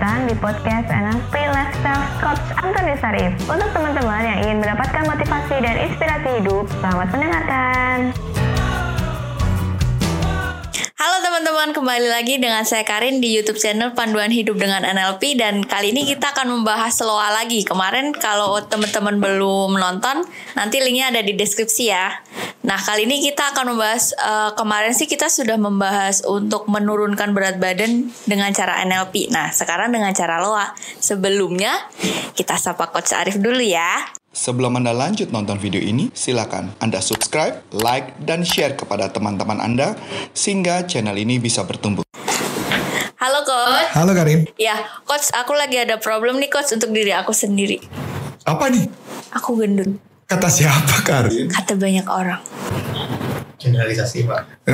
datang di podcast NLP Lifestyle Coach Antoni Sarif. Untuk teman-teman yang ingin mendapatkan motivasi dan inspirasi hidup, selamat mendengarkan. Teman-teman, kembali lagi dengan saya Karin di YouTube channel Panduan Hidup dengan NLP dan kali ini kita akan membahas loa lagi. Kemarin kalau teman-teman belum nonton, nanti linknya ada di deskripsi ya. Nah kali ini kita akan membahas uh, kemarin sih kita sudah membahas untuk menurunkan berat badan dengan cara NLP. Nah sekarang dengan cara loa. Sebelumnya kita sapa Coach Arif dulu ya. Sebelum Anda lanjut nonton video ini, silakan Anda subscribe, like, dan share kepada teman-teman Anda sehingga channel ini bisa bertumbuh. Halo Coach. Halo Karin. Ya, Coach, aku lagi ada problem nih Coach untuk diri aku sendiri. Apa nih? Aku gendut. Kata siapa Karin? Kata banyak orang. generalisasi pak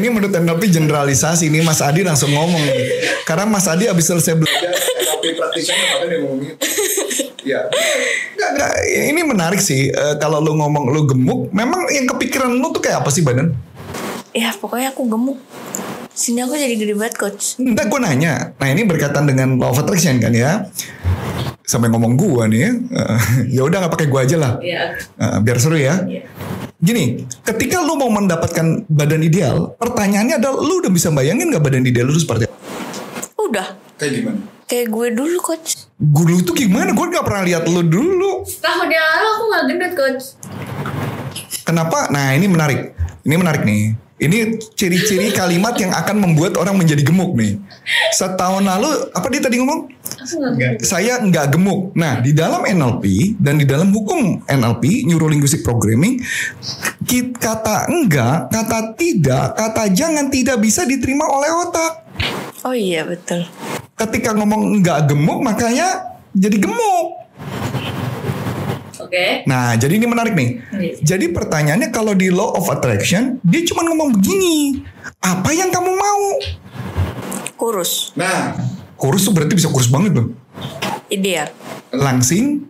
Ini menurut NLP generalisasi ini Mas Adi langsung ngomong nih. Karena Mas Adi habis selesai belajar NLP practitioner makanya gitu. Ya. Nggak. Ini menarik sih. Eh, kalau lu ngomong lu gemuk, memang yang kepikiran lu tuh kayak apa sih badan? Ya pokoknya aku gemuk. Sini aku jadi gede banget Coach. Entar gue nanya. Nah ini berkaitan dengan law of attraction kan ya. Sampai ngomong gua nih ya. Ya udah nggak pakai gua aja lah. Iya. Eh, biar seru ya. Gini, ketika lu mau mendapatkan badan ideal, pertanyaannya adalah lu udah bisa bayangin nggak badan ideal lu seperti apa? Udah. Kayak gimana? Kayak gue dulu Coach. Guru itu gimana? Gue gak pernah lihat lu dulu. Tahun yang lalu aku gak gendut Coach. Kenapa? Nah ini menarik. Ini menarik nih. Ini ciri-ciri kalimat yang akan membuat orang menjadi gemuk nih. Setahun lalu, apa dia tadi ngomong? Aku gak gendut. Saya nggak gemuk. Nah, di dalam NLP dan di dalam hukum NLP, Neuro Linguistic Programming, kata enggak, kata tidak, kata jangan tidak bisa diterima oleh otak. Oh iya betul. Ketika ngomong enggak gemuk, makanya jadi gemuk. Oke. Nah, jadi ini menarik nih. Iya. Jadi pertanyaannya kalau di law of attraction, dia cuma ngomong begini. Apa yang kamu mau? Kurus. Nah, kurus tuh berarti bisa kurus banget loh. Ideal. Langsing,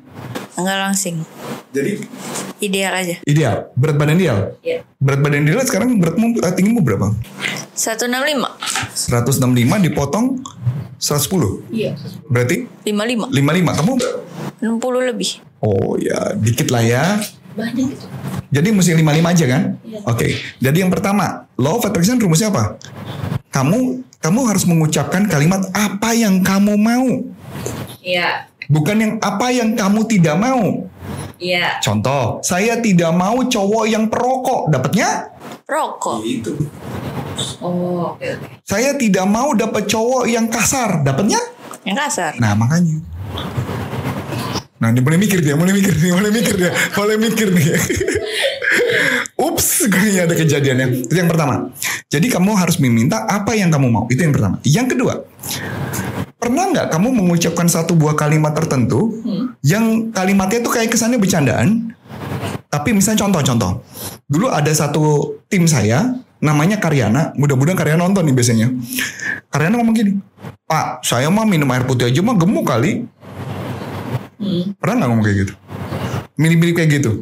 Enggak langsing. jadi Ideal aja. ideal. Berat badan ideal. Iya. Berat badan ideal sekarang beratmu tinggimu berapa? 165. 165 dipotong 110. Iya. Berarti 55. 55. Kamu 60 lebih. Oh ya, dikit lah ya. Banyak itu. Jadi mesti 55 aja kan? Iya. Oke. Jadi yang pertama, law of attraction rumusnya apa? Kamu kamu harus mengucapkan kalimat apa yang kamu mau, Iya. bukan yang apa yang kamu tidak mau. Iya. Contoh, saya tidak mau cowok yang perokok, dapatnya? Rokok. Itu. Oh, oke. Saya tidak mau dapat cowok yang kasar, dapatnya? Yang kasar. Nah makanya. Nah dia mulai mikir dia, mulai mikir dia, mulai mikir dia, mulai mikir dia. Ups, kayaknya ada kejadiannya. Itu yang pertama. Jadi kamu harus meminta apa yang kamu mau. Itu yang pertama. Yang kedua, pernah nggak kamu mengucapkan satu buah kalimat tertentu yang kalimatnya itu kayak kesannya bercandaan, tapi misalnya contoh-contoh. Dulu ada satu tim saya, namanya Karyana. Mudah-mudahan Karyana nonton nih biasanya. Karyana ngomong gini, Pak, saya mah minum air putih aja mah gemuk kali. Pernah nggak ngomong kayak gitu? Mirip-mirip kayak gitu.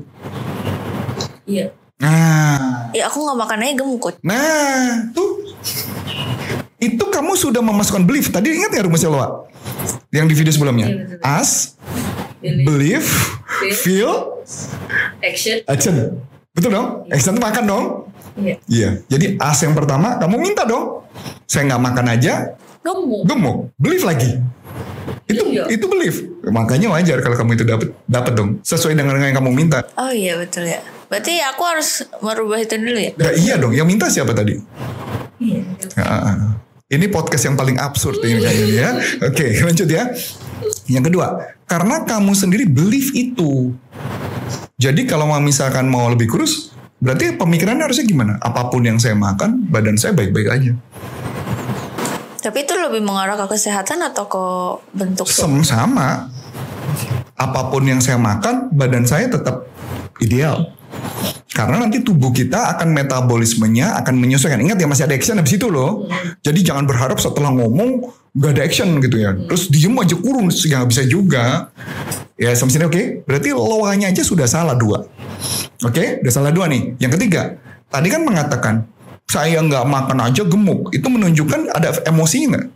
Iya. Nah, Ya aku nggak makan aja gemuk Coach. nah, tuh. Itu kamu sudah memasukkan belief. Tadi ingat ya rumusnya Loa? Yang di video sebelumnya. As, believe, feel, Action. action. Betul dong? Action itu makan dong? Iya. Iya. Jadi as yang pertama kamu minta dong. Saya nggak makan aja, Gemuk. gemuk. Believe lagi. Itu Iya. itu believe. Makanya wajar kalau kamu itu dapat dapat dong. Sesuai dengan yang kamu minta. Oh iya betul ya. Berarti aku harus merubah itu dulu ya? Ya iya dong. Yang minta siapa tadi? Iya. Ah, ini podcast yang paling absurd ini kayaknya ya. Oke, lanjut ya. Yang kedua, karena kamu sendiri believe itu. Jadi kalau mau misalkan mau lebih kurus, berarti pemikirannya harusnya gimana? Apa pun yang saya makan, badan saya baik-baik aja. Tapi itu lebih mengarah ke kesehatan atau ke bentuk Sem- sama. Apa pun yang saya makan, badan saya tetap ideal. Karena nanti tubuh kita akan metabolismenya akan menyesuaikan. Ingat ya masih ada action habis itu loh. Jadi jangan berharap setelah ngomong gak ada action gitu ya. Terus diem aja kurung, nggak bisa juga. Ya sampai sini oke. Berarti lowanya aja sudah salah dua. Oke, udah salah dua nih. Yang ketiga, tadi kan mengatakan saya nggak makan aja gemuk. Itu menunjukkan ada emosinya nggak?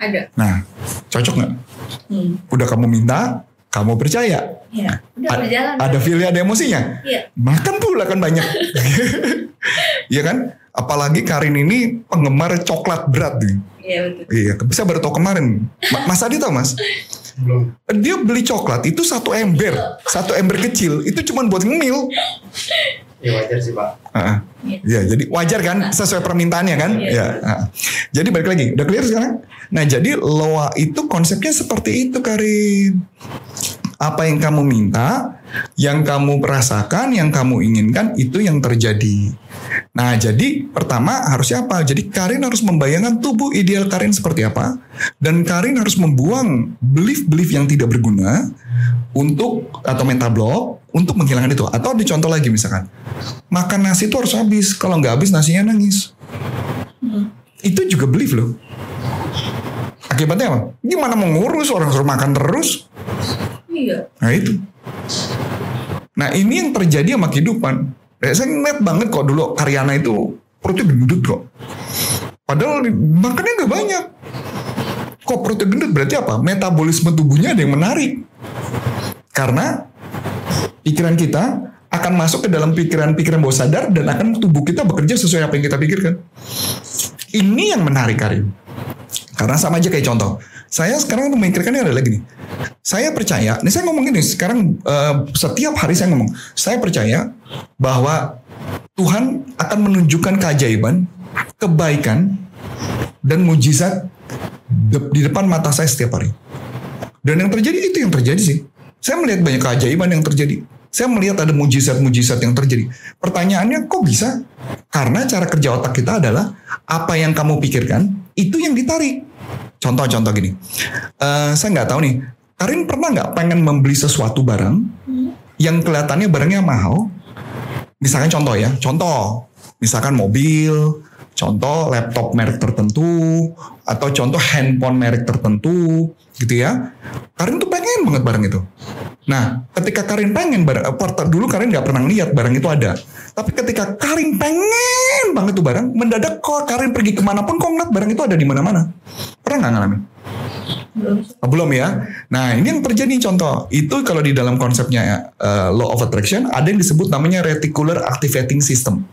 Ada. Nah, cocok nggak? Hmm. Udah kamu minta, kamu percaya. Iya. Udah A- berjalan. Ada feelnya, ada emosinya. Iya. Makan pula kan banyak. Iya kan? Apalagi Karin ini penggemar coklat berat nih. Iya betul. Iya, saya baru tahu kemarin. Ma- Mas Adi tahu mas? Belum. Dia beli coklat itu satu ember, satu ember kecil. Itu cuma buat ngemil. Ya wajar sih Pak. Heeh. Ya, jadi wajar kan sesuai permintaannya kan? Iya. Ya. heeh. Jadi balik lagi, udah clear sekarang? Nah, jadi loa itu konsepnya seperti itu Karin. Apa yang kamu minta, yang kamu rasakan, yang kamu inginkan itu yang terjadi. Nah, jadi pertama harusnya apa? Jadi Karin harus membayangkan tubuh ideal Karin seperti apa dan Karin harus membuang belief-belief yang tidak berguna untuk atau mental block untuk menghilangkan itu. Atau dicontoh lagi misalkan, makan nasi itu harus habis. Kalau nggak habis nasinya nangis. Itu juga belief loh. Akibatnya apa? Gimana mau ngurus orang suruh makan terus? Iya. Nah itu. Nah ini yang terjadi sama kehidupan. Eh, saya ngeliat banget kok dulu Karyana itu perutnya gendut kok. Padahal makannya nggak banyak. Kok perutnya gendut berarti apa? Metabolisme tubuhnya ada yang menarik. Karena pikiran kita akan masuk ke dalam pikiran-pikiran bawah sadar dan akan tubuh kita bekerja sesuai apa yang kita pikirkan. Ini yang menarik Karim. Karena sama aja kayak contoh. Saya sekarang memikirkannya lagi nih. Saya percaya, ini saya ngomong gini, sekarang eh, setiap hari saya ngomong, saya percaya bahwa Tuhan akan menunjukkan keajaiban, kebaikan, dan mujizat di depan mata saya setiap hari. Dan yang terjadi itu yang terjadi sih. Saya melihat banyak keajaiban yang terjadi. Saya melihat ada mujizat-mujizat yang terjadi. Pertanyaannya kok bisa? Karena cara kerja otak kita adalah apa yang kamu pikirkan itu yang ditarik. Contoh-contoh gini, Eh, saya nggak tahu nih. Karin pernah nggak pengen membeli sesuatu barang yang kelihatannya barangnya mahal? Misalkan contoh ya, contoh, misalkan mobil, contoh laptop merek tertentu, atau contoh handphone merek tertentu, gitu ya. Karin tuh pengen banget barang itu. Nah, ketika Karin pengen barang, eh, dulu Karin nggak pernah lihat barang itu ada. Tapi ketika Karin pengen banget tuh barang, mendadak kok Karin pergi ke mana pun kok ngeliat barang itu ada di mana-mana. Pernah nggak ngalamin? Oh, belum ya. Nah ini yang terjadi contoh. Itu kalau di dalam konsepnya eh, law of attraction ada yang disebut namanya reticular activating system.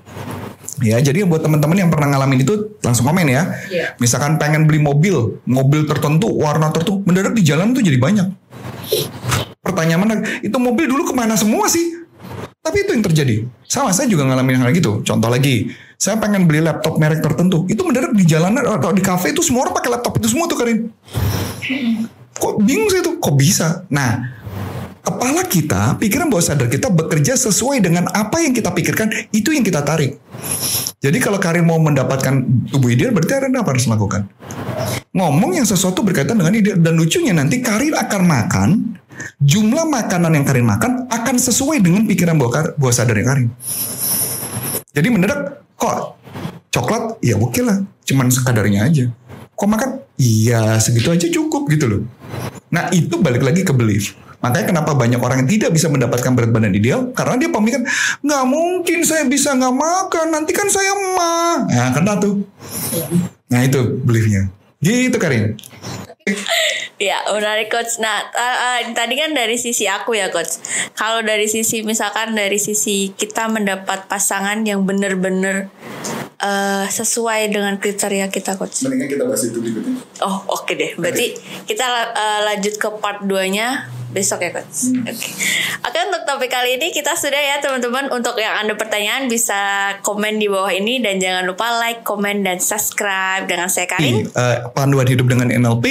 Ya, jadi buat teman-teman yang pernah ngalamin itu langsung komen ya. Iya. Misalkan pengen beli mobil, mobil tertentu, warna tertentu, mendadak di jalan tuh jadi banyak. Pertanyaan mana? Itu mobil dulu ke mana semua sih? Tapi itu yang terjadi. Sama saya juga ngalamin hal gitu. Contoh lagi, saya pengen beli laptop merek tertentu. Itu mendadak di jalanan atau di kafe itu semua orang pakai laptop itu semua tuh Karin. Kok bingung saya tuh, kok bisa? Nah, kepala kita, pikiran bawah sadar kita bekerja sesuai dengan apa yang kita pikirkan, itu yang kita tarik. Jadi kalau Karin mau mendapatkan tubuh ideal, berarti Karin apa harus lakukan? Ngomong yang sesuatu berkaitan dengan ideal. Dan lucunya nanti Karin akan makan, jumlah makanan yang Karin makan akan sesuai dengan pikiran bawah, bawah sadar Karin. Jadi mendadak, kok coklat? Ya oke lah, cuman sekadarnya aja. Kok makan? Iya segitu aja cukup gitu loh. Nah itu balik lagi ke belief. Makanya kenapa banyak orang yang tidak bisa mendapatkan berat badan ideal karena dia pemikiran nggak mungkin saya bisa nggak makan nanti kan saya mah. Nah kena tuh. Nah itu beliefnya. Gitu Karin. Ya, menarik coach. Nah, eh, eh, tadi kan dari sisi aku ya coach. Kalau dari sisi misalkan dari sisi kita mendapat pasangan yang benar-benar eh, sesuai dengan kriteria kita coach. Mendingan kita bahas itu berikutnya. Oh, oke deh. Berarti kita eh, lanjut ke part 2-nya besok ya coach. Oke. Oke, untuk topik kali ini kita sudah ya teman-teman. Untuk yang Anda pertanyaan bisa komen di bawah ini dan jangan lupa like, komen dan subscribe dengan saya Karin. Eh, panduan hidup dengan NLP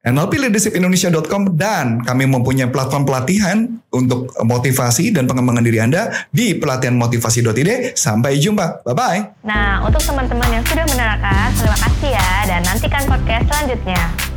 NLPleadershipindonesia.com dan kami mempunyai platform pelatihan untuk motivasi dan pengembangan diri Anda di pelatihanmotivasi.id. Sampai jumpa. Bye-bye. Nah, untuk teman-teman yang sudah menerangkan, terima kasih ya dan nantikan podcast selanjutnya.